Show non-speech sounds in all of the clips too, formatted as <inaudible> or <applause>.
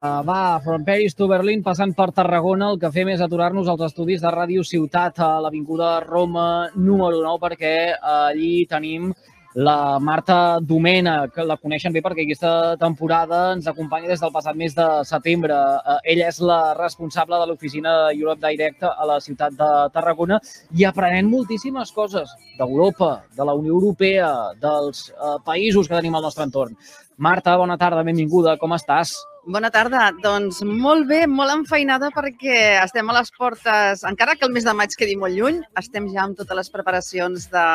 Uh, va, from Paris to Berlín, passant per Tarragona, el que fem és aturar-nos als estudis de Ràdio Ciutat a l'Avinguda Roma número 9, perquè uh, allí tenim la Marta Domena, que la coneixen bé perquè aquesta temporada ens acompanya des del passat mes de setembre. Uh, ella és la responsable de l'oficina Europe Direct a la ciutat de Tarragona i aprenem moltíssimes coses d'Europa, de la Unió Europea, dels uh, països que tenim al nostre entorn. Marta, bona tarda, benvinguda, com estàs? Bona tarda. Doncs molt bé, molt enfeinada perquè estem a les portes, encara que el mes de maig quedi molt lluny, estem ja amb totes les preparacions de,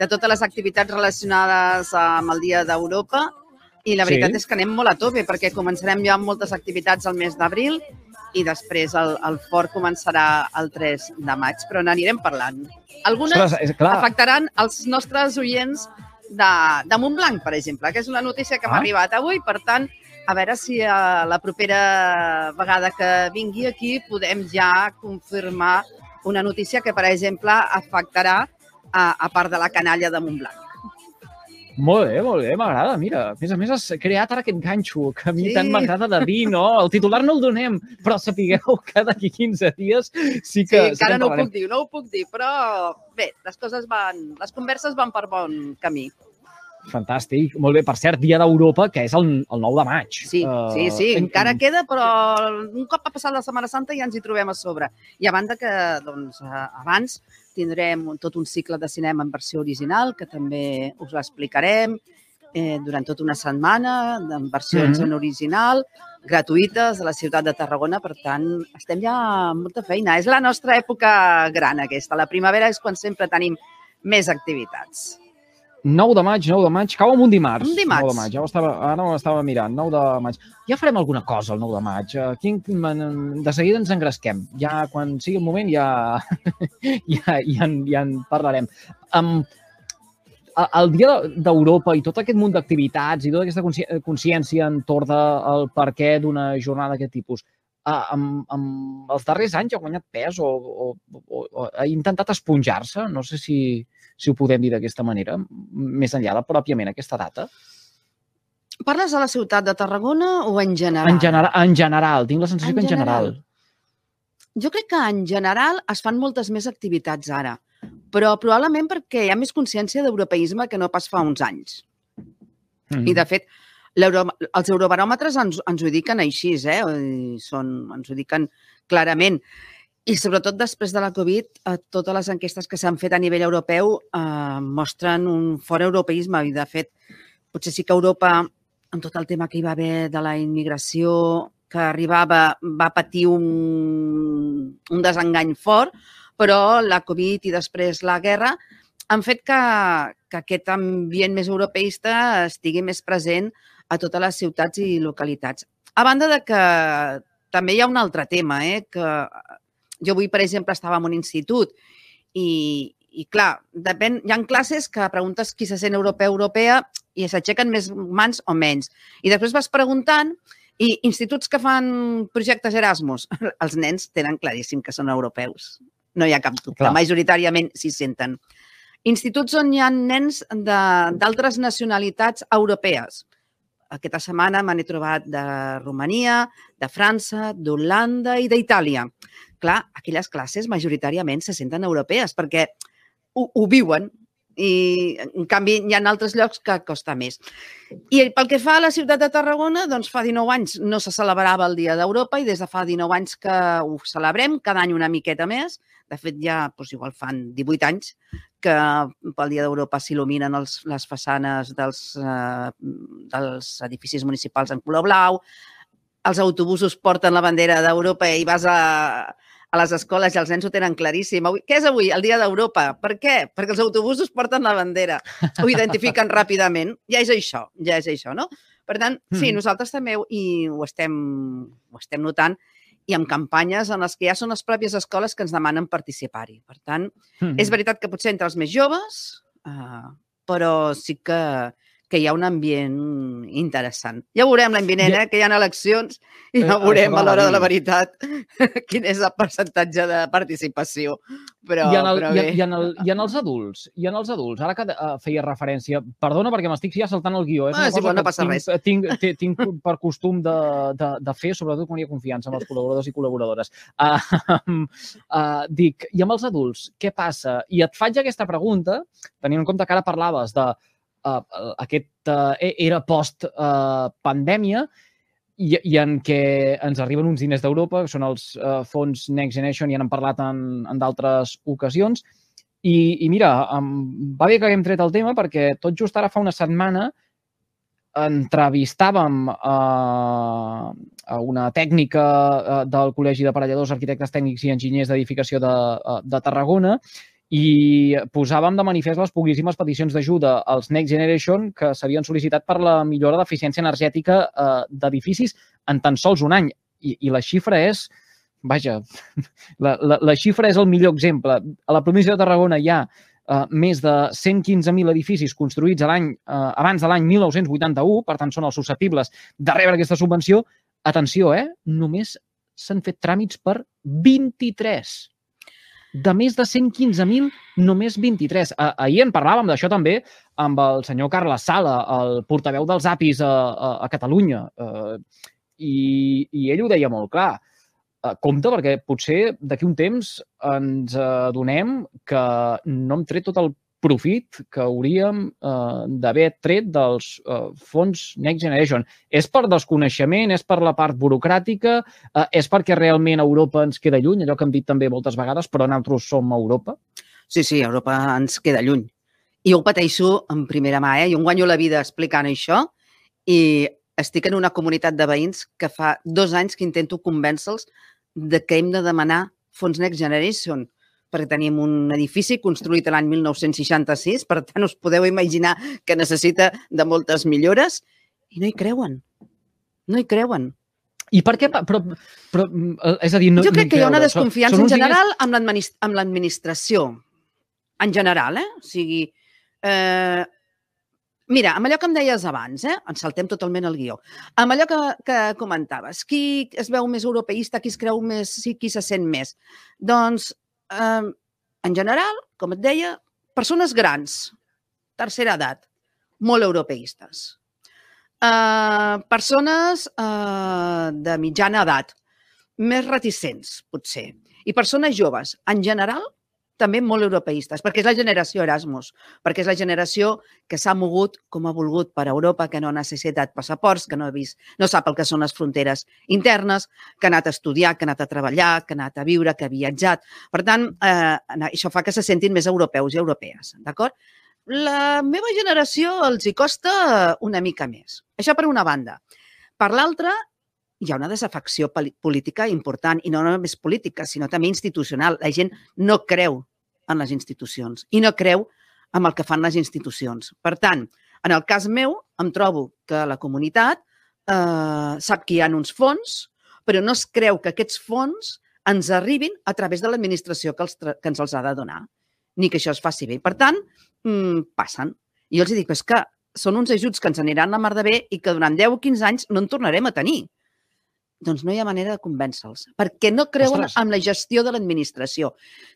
de totes les activitats relacionades amb el Dia d'Europa i la veritat sí. és que anem molt a tope perquè començarem ja amb moltes activitats al mes d'abril i després el, el fort començarà el 3 de maig, però n'anirem parlant. Algunes Ostres, afectaran els nostres oients de, de Montblanc, per exemple, que és una notícia que ah. m'ha arribat avui, per tant, a veure si a la propera vegada que vingui aquí podem ja confirmar una notícia que, per exemple, afectarà a, a part de la canalla de Montblanc. Molt bé, molt bé, m'agrada. Mira, a més a més has creat ara aquest ganxo que a mi sí. tant m'agrada de dir, no? El titular no el donem, però sapigueu que d'aquí 15 dies sí que... Sí, encara no ho puc dir, no ho puc dir, però bé, les coses van... Les converses van per bon camí. Fantàstic. Molt bé. Per cert, Dia d'Europa, que és el, el 9 de maig. Sí, uh, sí, sí. Encara en... queda, però un cop ha passat la Setmana Santa ja ens hi trobem a sobre. I a banda que, doncs, abans tindrem tot un cicle de cinema en versió original, que també us l'explicarem eh, durant tota una setmana, en versions mm -hmm. en original, gratuïtes a la ciutat de Tarragona. Per tant, estem ja amb molta feina. És la nostra època gran, aquesta. La primavera és quan sempre tenim més activitats. 9 de maig, 9 de maig, cau amb un dimarts. Un dimarts. 9 de maig, ja ho estava, ara ho estava mirant, 9 de maig. Ja farem alguna cosa el 9 de maig. Aquí de seguida ens engresquem. Ja quan sigui el moment ja, <laughs> ja, ja, en, ja en parlarem. Um, el Dia d'Europa i tot aquest munt d'activitats i tota aquesta consciència entorn del per què d'una jornada d'aquest tipus, amb, amb els darrers anys ha guanyat pes o, o, o, o ha intentat esponjar-se? No sé si, si ho podem dir d'aquesta manera, més enllà de pròpiament aquesta data? Parles de la ciutat de Tarragona o en general? En general, en general. tinc la sensació en que en general. general. Jo crec que en general es fan moltes més activitats ara, però probablement perquè hi ha més consciència d'europeisme que no pas fa uns anys. Mm. I, de fet, els eurobaròmetres ens, ens ho diuen així, eh? Són, ens ho diuen clarament. I sobretot després de la Covid, eh, totes les enquestes que s'han fet a nivell europeu eh, mostren un fort europeisme i, de fet, potser sí que Europa, amb tot el tema que hi va haver de la immigració que arribava, va patir un, un desengany fort, però la Covid i després la guerra han fet que, que aquest ambient més europeista estigui més present a totes les ciutats i localitats. A banda de que també hi ha un altre tema, eh, que jo avui, per exemple, estava en un institut i, i clar, depèn, hi ha classes que preguntes qui se sent europeu europea i s'aixequen més mans o menys. I després vas preguntant i instituts que fan projectes Erasmus, <laughs> els nens tenen claríssim que són europeus. No hi ha cap dubte. Clar. Majoritàriament s'hi senten. Instituts on hi ha nens d'altres nacionalitats europees. Aquesta setmana me n'he trobat de Romania, de França, d'Holanda i d'Itàlia clar, aquelles classes majoritàriament se senten europees perquè ho, ho viuen i, en canvi, hi ha altres llocs que costa més. I pel que fa a la ciutat de Tarragona, doncs fa 19 anys no se celebrava el Dia d'Europa i des de fa 19 anys que ho celebrem, cada any una miqueta més. De fet, ja doncs, igual fan 18 anys que pel Dia d'Europa s'il·luminen les façanes dels, eh, dels edificis municipals en color blau, els autobusos porten la bandera d'Europa i vas a, a les escoles i els nens ho tenen claríssim. Avui, què és avui? El dia d'Europa. Per què? Perquè els autobusos porten la bandera. Ho identifiquen ràpidament. Ja és això, ja és això, no? Per tant, sí, mm. nosaltres també i ho estem, ho estem notant i amb campanyes en les que ja són les pròpies escoles que ens demanen participar-hi. Per tant, mm és veritat que potser entre els més joves, uh, però sí que, que hi ha un ambient interessant. Ja veurem l'any vinent, Ja- eh, que hi ha eleccions i Eh, ja veurem a l'hora de la veritat <laughs> quin és el percentatge de participació. Però, I en, el, però bé. en, i, en el, I en els adults, i en els adults, ara que uh, feia referència, perdona perquè m'estic ja saltant el guió, eh? és Ah, una igual, cosa no passa que res. tinc, tinc, tinc, <laughs> tinc per costum de, de, de fer, sobretot quan hi ha confiança amb els col·laboradors i col·laboradores. Uh, uh, dic, i amb els adults, què passa? I et faig aquesta pregunta, tenint en compte que ara parlaves de uh, aquest uh, era post-pandèmia, i, i en què ens arriben uns diners d'Europa, que són els uh, fons Next Generation, ja n'hem parlat en, en d'altres ocasions. I, I mira, um, va bé que haguem tret el tema perquè tot just ara fa una setmana entrevistàvem a una tècnica uh, del Col·legi de Parelladors, Arquitectes Tècnics i Enginyers d'Edificació de, de Tarragona i posàvem de manifest les poquíssimes peticions d'ajuda als Next Generation que s'havien sol·licitat per la millora d'eficiència energètica eh, d'edificis en tan sols un any. I, I la xifra és, vaja, <laughs> la, la, la xifra és el millor exemple. A la província de Tarragona hi ha eh, més de 115.000 edificis construïts a l'any eh, abans de l'any 1981, per tant són els susceptibles de rebre aquesta subvenció. Atenció, eh? Només s'han fet tràmits per 23 de més de 115.000, només 23. Ah, ahir en parlàvem d'això també amb el senyor Carles Sala, el portaveu dels APIs a, a, a Catalunya. Uh, i, I ell ho deia molt clar. Uh, compte, perquè potser d'aquí un temps ens adonem que no hem tret tot el profit que hauríem uh, d'haver tret dels uh, fons Next Generation. És per desconeixement, és per la part burocràtica, uh, és perquè realment Europa ens queda lluny, allò que hem dit també moltes vegades, però nosaltres som Europa? Sí, sí, Europa ens queda lluny. I jo ho pateixo en primera mà, eh? Jo em guanyo la vida explicant això i estic en una comunitat de veïns que fa dos anys que intento convèncer-los de que hem de demanar fons Next Generation perquè tenim un edifici construït l'any 1966, per tant us podeu imaginar que necessita de moltes millores i no hi creuen. No hi creuen. I per què? Però, però eh, és a dir, no, jo crec no que hi ha una desconfiança en uns diners- general amb l'adminis- amb l'administració. En general, eh? O sigui, eh, mira, amb allò que em deies abans, eh? ens saltem totalment el guió, amb allò que, que comentaves, qui es veu més europeista, qui es creu més, sí, qui se sent més. Doncs, eh, en general, com et deia, persones grans, tercera edat, molt europeistes. Uh, persones uh, de mitjana edat, més reticents, potser. I persones joves, en general, també molt europeistes, perquè és la generació Erasmus, perquè és la generació que s'ha mogut com ha volgut per Europa, que no ha necessitat passaports, que no ha vist, no sap el que són les fronteres internes, que ha anat a estudiar, que ha anat a treballar, que ha anat a viure, que ha viatjat. Per tant, eh, això fa que se sentin més europeus i europees, d'acord? La meva generació els hi costa una mica més. Això per una banda. Per l'altra, hi ha una desafecció política important, i no només política, sinó també institucional. La gent no creu en les institucions i no creu en el que fan les institucions. Per tant, en el cas meu, em trobo que la comunitat eh, sap que hi ha uns fons, però no es creu que aquests fons ens arribin a través de l'administració que, els, que ens els ha de donar, ni que això es faci bé. Per tant, mm, passen. I jo els dic, "Però és que són uns ajuts que ens aniran a mar de bé i que durant 10 o 15 anys no en tornarem a tenir. Doncs no hi ha manera de convèncer-los, perquè no creuen Ostres. en la gestió de l'administració.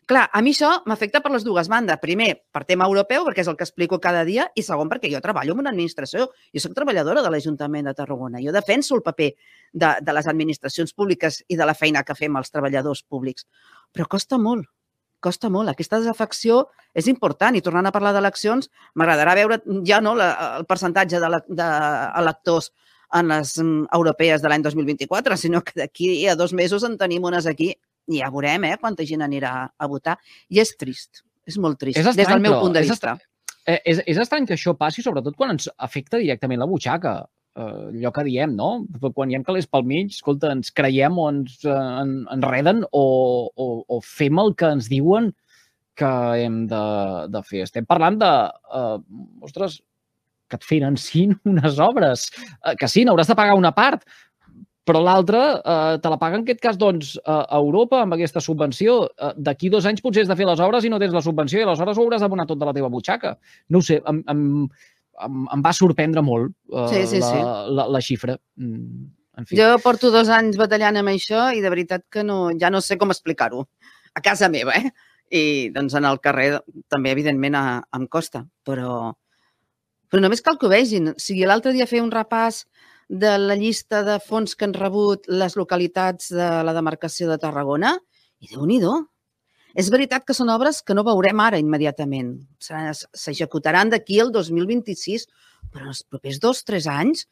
Clar, a mi això m'afecta per les dues bandes. Primer, per tema europeu, perquè és el que explico cada dia, i segon, perquè jo treballo en una administració. Jo sóc treballadora de l'Ajuntament de Tarragona. Jo defenso el paper de, de les administracions públiques i de la feina que fem els treballadors públics. Però costa molt, costa molt. Aquesta desafecció és important. I tornant a parlar d'eleccions, m'agradarà veure ja no la, el percentatge d'electors de, electors en les mm, europees de l'any 2024, sinó que d'aquí a dos mesos en tenim unes aquí i ja veurem eh, quanta gent anirà a votar. I és trist, és molt trist, És des estrany, del meu punt de és vista. Eh, és, és estrany que això passi, sobretot quan ens afecta directament la butxaca. Eh, allò que diem, no? Quan hi ha calés pel mig, escolta, ens creiem o ens eh, en, enreden o, o, o fem el que ens diuen que hem de, de fer. Estem parlant de, eh, ostres, que et financin <laughs> unes obres. Eh, que sí, n'hauràs de pagar una part, però l'altra eh, te la paga en aquest cas doncs, a Europa amb aquesta subvenció. Eh, D'aquí dos anys potser has de fer les obres i no tens la subvenció i aleshores ho hauràs d'abonar tot de la teva butxaca. No ho sé, em, em, em, em va sorprendre molt uh, Sí, sí, la, sí. La, la xifra. Mm, en fi. Jo porto dos anys batallant amb això i de veritat que no, ja no sé com explicar-ho. A casa meva, eh? I doncs en el carrer també, evidentment, a, em costa, però, però només cal que ho vegin. O sigui, l'altre dia feia un repàs de la llista de fons que han rebut les localitats de la demarcació de Tarragona i déu nhi És veritat que són obres que no veurem ara immediatament. Se- S'executaran d'aquí al 2026, però en els propers dos, tres anys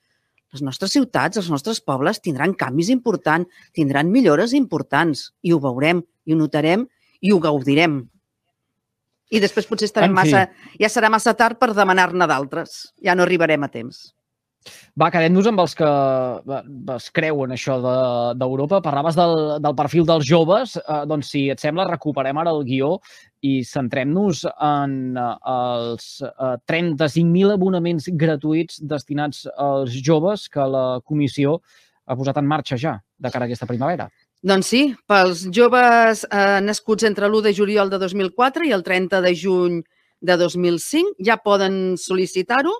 les nostres ciutats, els nostres pobles tindran canvis importants, tindran millores importants i ho veurem, i ho notarem i ho gaudirem. I després potser estarem massa, ja serà massa tard per demanar-ne d'altres. Ja no arribarem a temps. Va, quedem-nos amb els que es creuen això de- d'Europa. Parlaves del, del perfil dels joves. Eh, doncs, si et sembla, recuperem ara el guió i centrem-nos en eh, els eh, 35.000 abonaments gratuïts destinats als joves que la comissió ha posat en marxa ja de cara a aquesta primavera. Doncs sí, pels joves eh, nascuts entre l'1 de juliol de 2004 i el 30 de juny de 2005 ja poden sol·licitar-ho,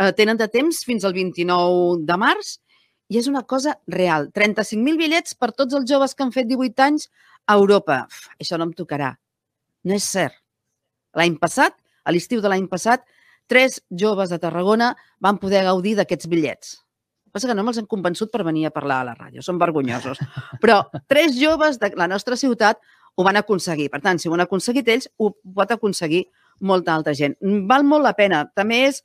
eh, tenen de temps fins al 29 de març i és una cosa real. 35.000 bitllets per tots els joves que han fet 18 anys a Europa. Uf, això no em tocarà. No és cert. L'any passat, a l'estiu de l'any passat, tres joves de Tarragona van poder gaudir d'aquests bitllets. Passa que no me'ls han convençut per venir a parlar a la ràdio. Són vergonyosos. Però tres joves de la nostra ciutat ho van aconseguir. Per tant, si ho han aconseguit ells, ho pot aconseguir molta altra gent. Val molt la pena. També és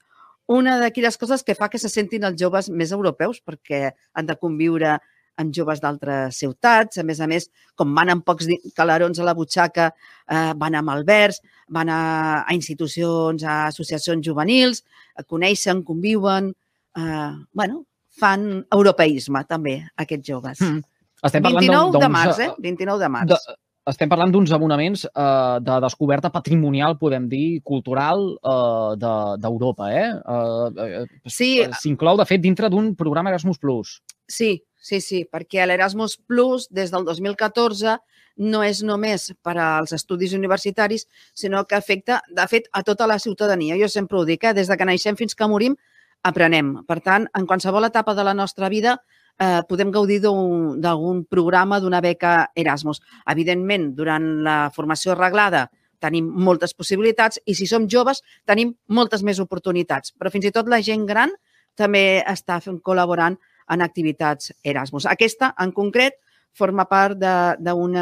una d'aquelles coses que fa que se sentin els joves més europeus perquè han de conviure amb joves d'altres ciutats. A més a més, com van amb pocs calarons a la butxaca, eh, van amb albergs, van a, a institucions, a associacions juvenils, coneixen, conviuen... Eh, bueno, fan europeisme, també, aquests joves. Mm. Estem parlant 29 de març, eh, eh? 29 de març. De, estem parlant d'uns abonaments eh, de descoberta patrimonial, podem dir, cultural eh, de- d'Europa. Eh? Eh, eh, Sí. S'inclou, de fet, dintre d'un programa Erasmus+. Plus. Sí, sí, sí, perquè l'Erasmus Plus, des del 2014, no és només per als estudis universitaris, sinó que afecta, de fet, a tota la ciutadania. Jo sempre ho dic, eh? des de que naixem fins que morim, aprenem. Per tant, en qualsevol etapa de la nostra vida eh, podem gaudir d'algun programa, d'una beca Erasmus. Evidentment, durant la formació reglada tenim moltes possibilitats i si som joves tenim moltes més oportunitats. Però fins i tot la gent gran també està fent, col·laborant en activitats Erasmus. Aquesta, en concret, forma part d'un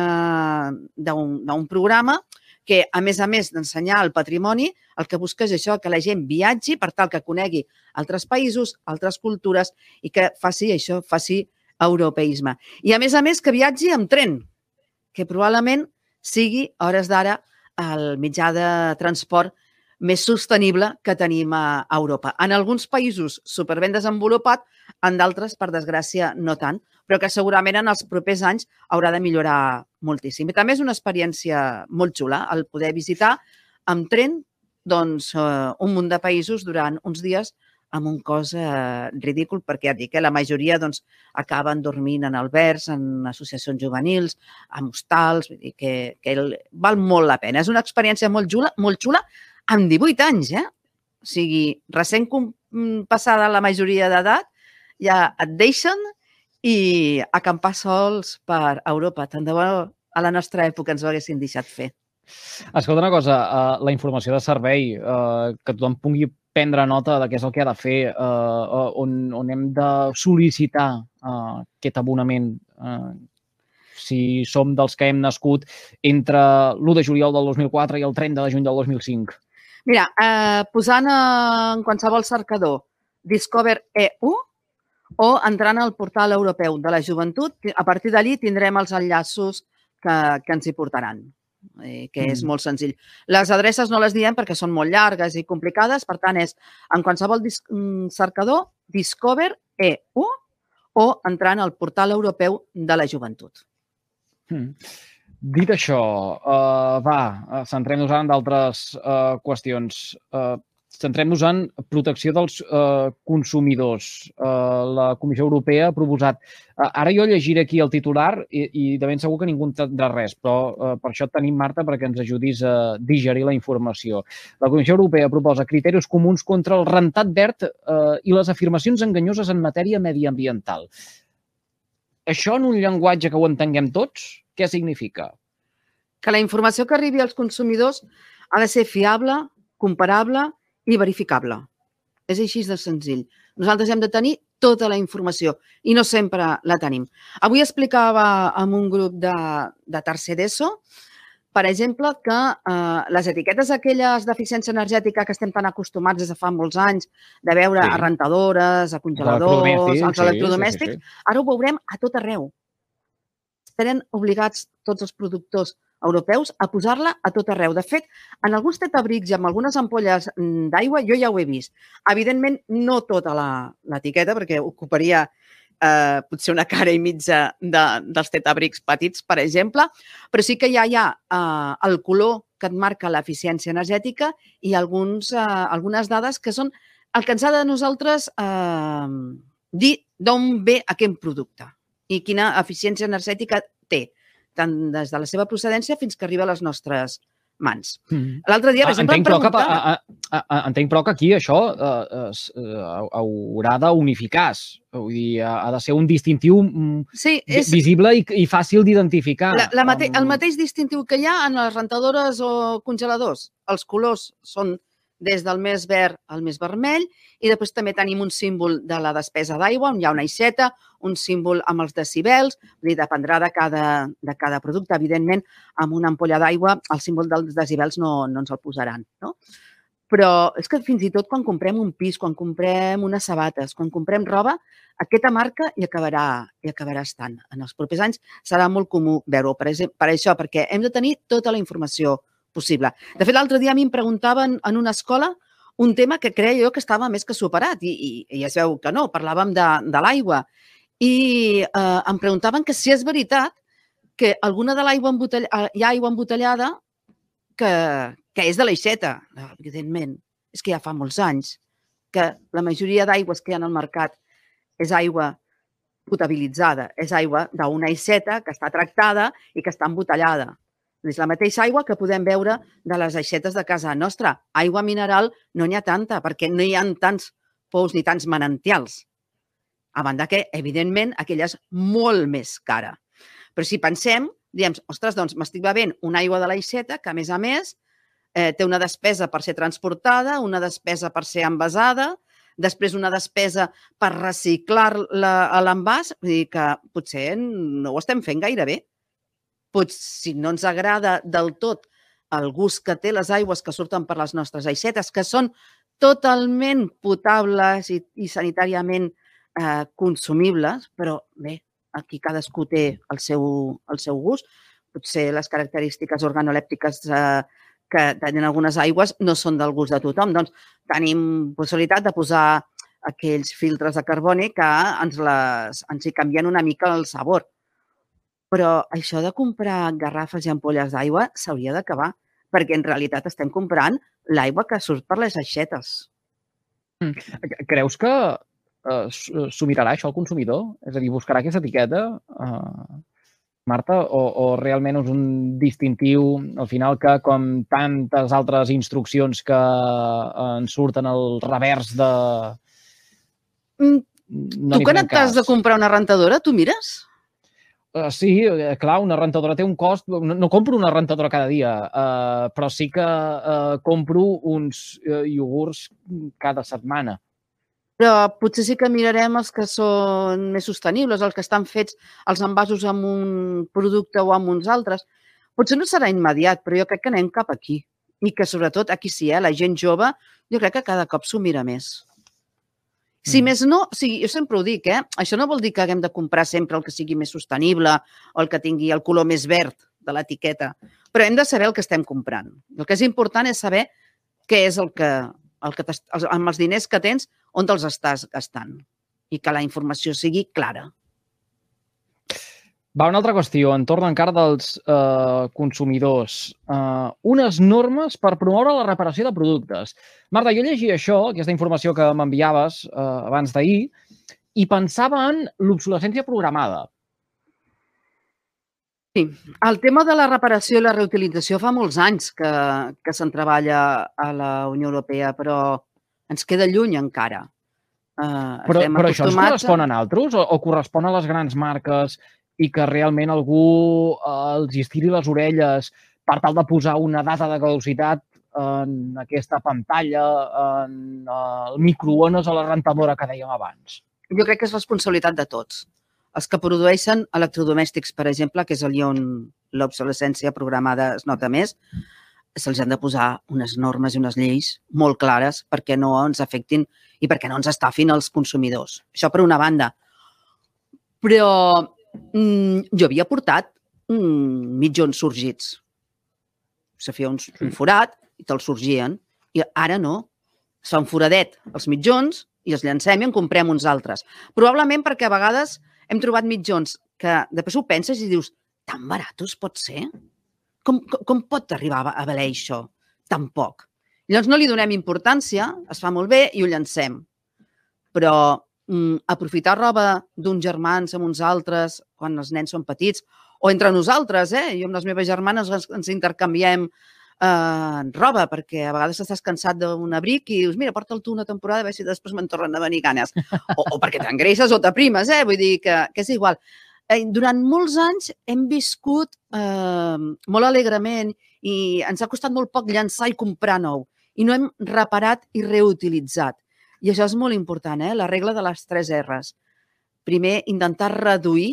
programa a més a més d'ensenyar el patrimoni, el que busca és això, que la gent viatgi per tal que conegui altres països, altres cultures i que faci això, faci europeisme. I, a més a més, que viatgi amb tren, que probablement sigui, a hores d'ara, el mitjà de transport més sostenible que tenim a Europa. En alguns països superben desenvolupat, en d'altres, per desgràcia, no tant, però que segurament en els propers anys haurà de millorar moltíssim. I també és una experiència molt xula el poder visitar amb tren doncs, eh, un munt de països durant uns dies amb un cost eh, ridícul, perquè ja et dic que la majoria doncs, acaben dormint en albergs, en associacions juvenils, en hostals, vull dir que, que el, val molt la pena. És una experiència molt xula, molt xula amb 18 anys, eh? O sigui, recent mm, passada la majoria d'edat, ja et deixen i acampar sols per Europa. Tant de bo a la nostra època ens ho haguessin deixat fer. Escolta una cosa, uh, la informació de servei, uh, que tothom pugui prendre nota de què és el que ha de fer, uh, on, on hem de sol·licitar uh, aquest abonament. Uh, si som dels que hem nascut entre l'1 de juliol del 2004 i el 30 de juny del 2005. Mira, eh, posant en qualsevol cercador Discover EU o entrant al portal europeu de la joventut, a partir d'allí tindrem els enllaços que, que ens hi portaran, eh, que és Mm. molt senzill. Les adreces no les diem perquè són molt llargues i complicades, per tant, és en qualsevol dis mm, cercador Discover EU o entrant al portal europeu de la joventut. Mm. Dit això, uh, va, uh, centrem-nos en d'altres uh, qüestions. Uh, centrem-nos en protecció dels eh, consumidors. Eh, la Comissió Europea ha proposat... Eh, ara jo llegiré aquí el titular i, i de ben segur que ningú entendrà res, però eh, per això tenim, Marta, perquè ens ajudis a digerir la informació. La Comissió Europea proposa criteris comuns contra el rentat verd eh, i les afirmacions enganyoses en matèria mediambiental. Això en un llenguatge que ho entenguem tots, què significa? Que la informació que arribi als consumidors ha de ser fiable, comparable i verificable. És així de senzill. Nosaltres hem de tenir tota la informació i no sempre la tenim. Avui explicava amb un grup de, de tercer d'ESO, per exemple, que eh, les etiquetes aquelles d'eficiència energètica que estem tan acostumats des de fa molts anys de veure sí. a rentadores, a congeladors, als electrodomèstics, sí, sí, sí. ara ho veurem a tot arreu. Estaran obligats tots els productors europeus a posar-la a tot arreu. De fet, en alguns tetabrics i amb algunes ampolles mm, d'aigua jo ja ho he vist. Evidentment, no tota l'etiqueta, perquè ocuparia eh, potser una cara i mitja de, dels tetabrics petits, per exemple, però sí que ja hi ha eh, el color que et marca l'eficiència energètica i alguns, eh, algunes dades que són el que ens ha de nosaltres eh, dir d'on ve aquest producte i quina eficiència energètica té tant des de la seva procedència fins que arriba a les nostres mans. Mm. L'altre dia, per ah, exemple, entenc, però que, a, a, a, entenc però que aquí això eh, eh, haurà d'unificar. Vull dir, ha de ser un distintiu mm, sí, és... visible i, i fàcil d'identificar. La, la mate el mateix distintiu que hi ha en les rentadores o congeladors. Els colors són des del més verd al més vermell i després també tenim un símbol de la despesa d'aigua, on hi ha una ixeta, un símbol amb els decibels, dir, dependrà de cada, de cada producte. Evidentment, amb una ampolla d'aigua el símbol dels decibels no, no ens el posaran. No? Però és que fins i tot quan comprem un pis, quan comprem unes sabates, quan comprem roba, aquesta marca hi acabarà, hi acabarà estant. En els propers anys serà molt comú veure-ho. Per, per això, perquè hem de tenir tota la informació possible. De fet, l'altre dia a mi em preguntaven en una escola un tema que creia jo que estava més que superat i, i, i es veu que no, parlàvem de, de l'aigua. I eh, em preguntaven que si és veritat que alguna de l'aigua embotellada, hi ha aigua embotellada que, que és de l'aixeta. Evidentment, és que ja fa molts anys que la majoria d'aigües que hi ha al mercat és aigua potabilitzada, és aigua d'una aixeta que està tractada i que està embotellada. És la mateixa aigua que podem veure de les aixetes de casa nostra. Aigua mineral no n'hi ha tanta, perquè no hi ha tants pous ni tants manantials. A banda que, evidentment, aquella és molt més cara. Però si pensem, diem, ostres, doncs m'estic bevent una aigua de l'aixeta que, a més a més, eh, té una despesa per ser transportada, una despesa per ser envasada, després una despesa per reciclar l'envàs, vull dir que potser no ho estem fent gaire bé potser si no ens agrada del tot el gust que té les aigües que surten per les nostres aixetes, que són totalment potables i, i sanitàriament eh, consumibles, però bé, aquí cadascú té el seu, el seu gust. Potser les característiques organolèptiques eh, que tenen algunes aigües no són del gust de tothom. Doncs tenim possibilitat de posar aquells filtres de carboni que ens, les, ens hi canvien una mica el sabor. Però això de comprar garrafes i ampolles d'aigua s'hauria d'acabar, perquè en realitat estem comprant l'aigua que surt per les aixetes. Mm. Creus que eh, s'ho mirarà això el consumidor? És a dir, buscarà aquesta etiqueta, eh, Marta, o, o realment és un distintiu, al final, que com tantes altres instruccions que eh, ens surten al revers de... Mm, no tu quan et has de comprar una rentadora, tu mires? Uh, sí, eh, clar, una rentadora té un cost... No, no compro una rentadora cada dia, uh, però sí que uh, compro uns uh, iogurts cada setmana. Però potser sí que mirarem els que són més sostenibles, els que estan fets els envasos amb un producte o amb uns altres. Potser no serà immediat, però jo crec que anem cap aquí. I que, sobretot, aquí sí, eh, la gent jove, jo crec que cada cop s'ho mira més. Si mm. més no, o sigui, jo sempre ho dic, eh? això no vol dir que haguem de comprar sempre el que sigui més sostenible o el que tingui el color més verd de l'etiqueta, però hem de saber el que estem comprant. El que és important és saber què és el que, el que amb els diners que tens, on te'ls estàs gastant i que la informació sigui clara. Va, una altra qüestió, entorn encara dels eh, consumidors. Eh, unes normes per promoure la reparació de productes. Marta, jo llegia això, aquesta informació que m'enviaves eh, abans d'ahir, i pensava en l'obsolescència programada. Sí, el tema de la reparació i la reutilització fa molts anys que, que se'n treballa a la Unió Europea, però ens queda lluny encara. Uh, però, però això ens correspon a altres o, o correspon a les grans marques i que realment algú eh, els estiri les orelles per tal de posar una data de caducitat en aquesta pantalla, en el microones o la rentadora que dèiem abans? Jo crec que és responsabilitat de tots. Els que produeixen electrodomèstics, per exemple, que és allà on l'obsolescència programada es nota més, se'ls han de posar unes normes i unes lleis molt clares perquè no ens afectin i perquè no ens estafin els consumidors. Això per una banda. Però mm, jo havia portat mm, mitjons sorgits. Se feia un, un forat i te'ls sorgien. I ara no. Es fa un foradet als mitjons i els llancem i en comprem uns altres. Probablement perquè a vegades hem trobat mitjons que després ho penses i dius tan baratos pot ser? Com, com, com pot arribar a valer això? Tan poc. Llavors no li donem importància, es fa molt bé i ho llancem. Però mm, aprofitar roba d'uns germans amb uns altres quan els nens són petits, o entre nosaltres, eh? Jo amb les meves germanes ens, ens intercanviem eh, roba, perquè a vegades estàs cansat d'un abric i dius, mira, porta'l tu una temporada a veure si després me'n tornen a venir ganes. O, o perquè t'engreixes o t'aprimes, eh? Vull dir que, que és igual. Eh, durant molts anys hem viscut eh, molt alegrement i ens ha costat molt poc llançar i comprar nou. I no hem reparat i reutilitzat. I això és molt important, eh? la regla de les tres R's. Primer, intentar reduir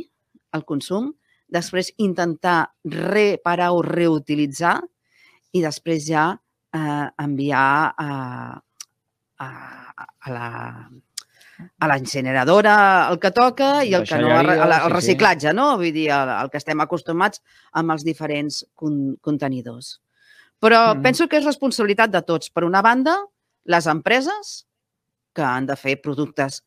el consum, després intentar reparar o reutilitzar i després ja eh, enviar a, a, a la a la incineradora el que toca i el que no, el, el reciclatge, sí, no? Vull dir, el, el que estem acostumats amb els diferents con, contenidors. Però mm. penso que és responsabilitat de tots. Per una banda, les empreses, que han de fer productes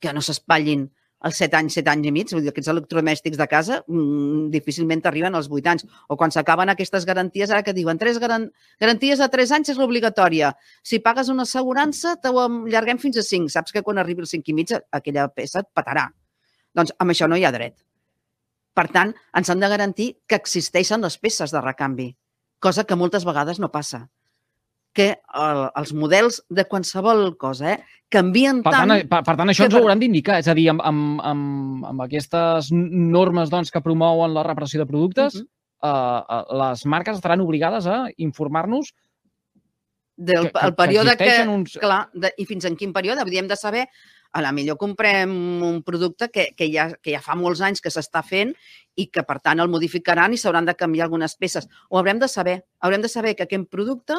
que no s'espatllin als 7 anys, 7 anys i mig, vull dir, aquests electrodomèstics de casa mmm, difícilment arriben als 8 anys. O quan s'acaben aquestes garanties, ara que diuen, tres garan garanties a 3 anys és l'obligatòria. Si pagues una assegurança, t'ho allarguem fins a 5. Saps que quan arribi als 5 i mig aquella peça et petarà. Doncs amb això no hi ha dret. Per tant, ens han de garantir que existeixen les peces de recanvi, cosa que moltes vegades no passa que el, els models de qualsevol cosa eh, canvien per tant... tant per, per tant, això ens ho hauran d'indicar. És a dir, amb, amb, amb, amb aquestes normes doncs, que promouen la reparació de productes, uh -huh. eh, les marques estaran obligades a informar-nos del que, el període que, que uns... clar, de, i fins en quin període hauríem de saber a la millor comprem un producte que, que, ja, que ja fa molts anys que s'està fent i que, per tant, el modificaran i s'hauran de canviar algunes peces. Ho haurem de saber. Haurem de saber que aquest producte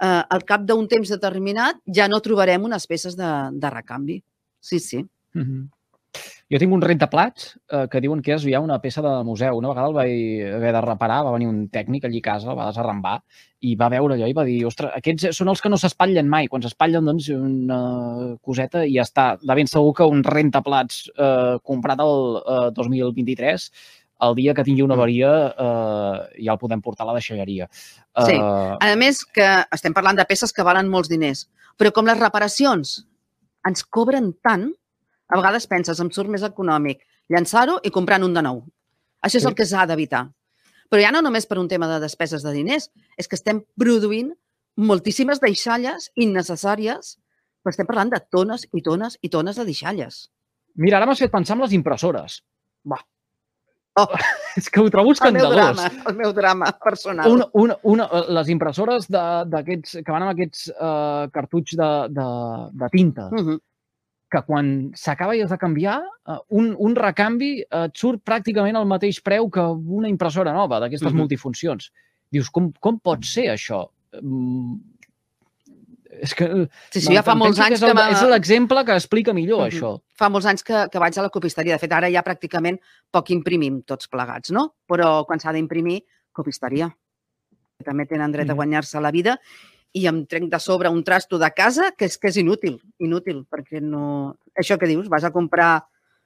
eh, al cap d'un temps determinat ja no trobarem unes peces de, de recanvi. Sí, sí. Mm -hmm. Jo tinc un rentaplats eh, que diuen que és ja una peça de museu. Una vegada el vaig haver de reparar, va venir un tècnic allí a casa, el va desarrambar i va veure allò i va dir, ostres, aquests són els que no s'espatllen mai. Quan s'espatllen, doncs, una coseta i ja està. De ben segur que un rentaplats eh, comprat el eh, 2023 el dia que tingui una mm. avaria eh, ja el podem portar a la deixalleria. Uh... Sí, a més que estem parlant de peces que valen molts diners, però com les reparacions ens cobren tant, a vegades penses, em surt més econòmic llançar-ho i comprar un de nou. Això és sí. el que s'ha d'evitar. Però ja no només per un tema de despeses de diners, és que estem produint moltíssimes deixalles innecessàries, però estem parlant de tones i tones i tones de deixalles. Mira, ara m'has fet pensar en les impressores. Va, Oh, <laughs> és que ho trobo escandalós. El meu drama, el meu drama personal. Una, una, una, les impressores d'aquests que van amb aquests uh, cartutx de, de, de tinta, uh -huh. que quan s'acaba i has de canviar, uh, un, un recanvi uh, et surt pràcticament al mateix preu que una impressora nova d'aquestes uh -huh. multifuncions. Dius, com, com pot ser això? És que... Sí, sí, ja fa molts anys que... És, el, és l'exemple que explica millor, uh -huh. això. Fa molts anys que, que vaig a la copisteria. De fet, ara ja pràcticament poc imprimim tots plegats, no? Però quan s'ha d'imprimir, copisteria. També tenen dret uh -huh. a guanyar-se la vida i em trenc de sobre un trasto de casa que és que és inútil, inútil, perquè no... Això que dius, vas a comprar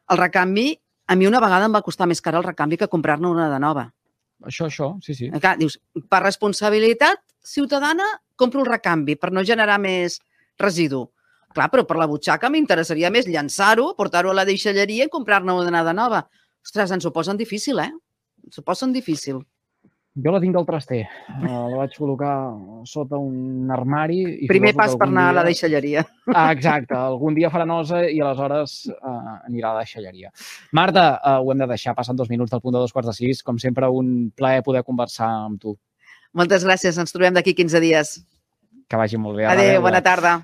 el recanvi a mi una vegada em va costar més car el recanvi que comprar-ne una de nova. Això, això, sí, sí. Eh, Clar, dius, per responsabilitat ciutadana compro el recanvi per no generar més residu. Clar, però per la butxaca m'interessaria més llançar-ho, portar-ho a la deixalleria i comprar-ne una de nova. Ostres, ens ho posen difícil, eh? Ens ho posen difícil. Jo la tinc del traster. Uh, la vaig col·locar sota un armari. I Primer pas per anar a la dia- deixalleria. Ah, exacte. Algun dia farà nosa i aleshores uh, anirà a la deixalleria. Marta, uh, ho hem de deixar. Passen dos minuts del punt de dos quarts de sis. Com sempre, un plaer poder conversar amb tu. Moltes gràcies. Ens trobem d'aquí 15 dies. Que vagi molt bé. Adéu, bona tarda.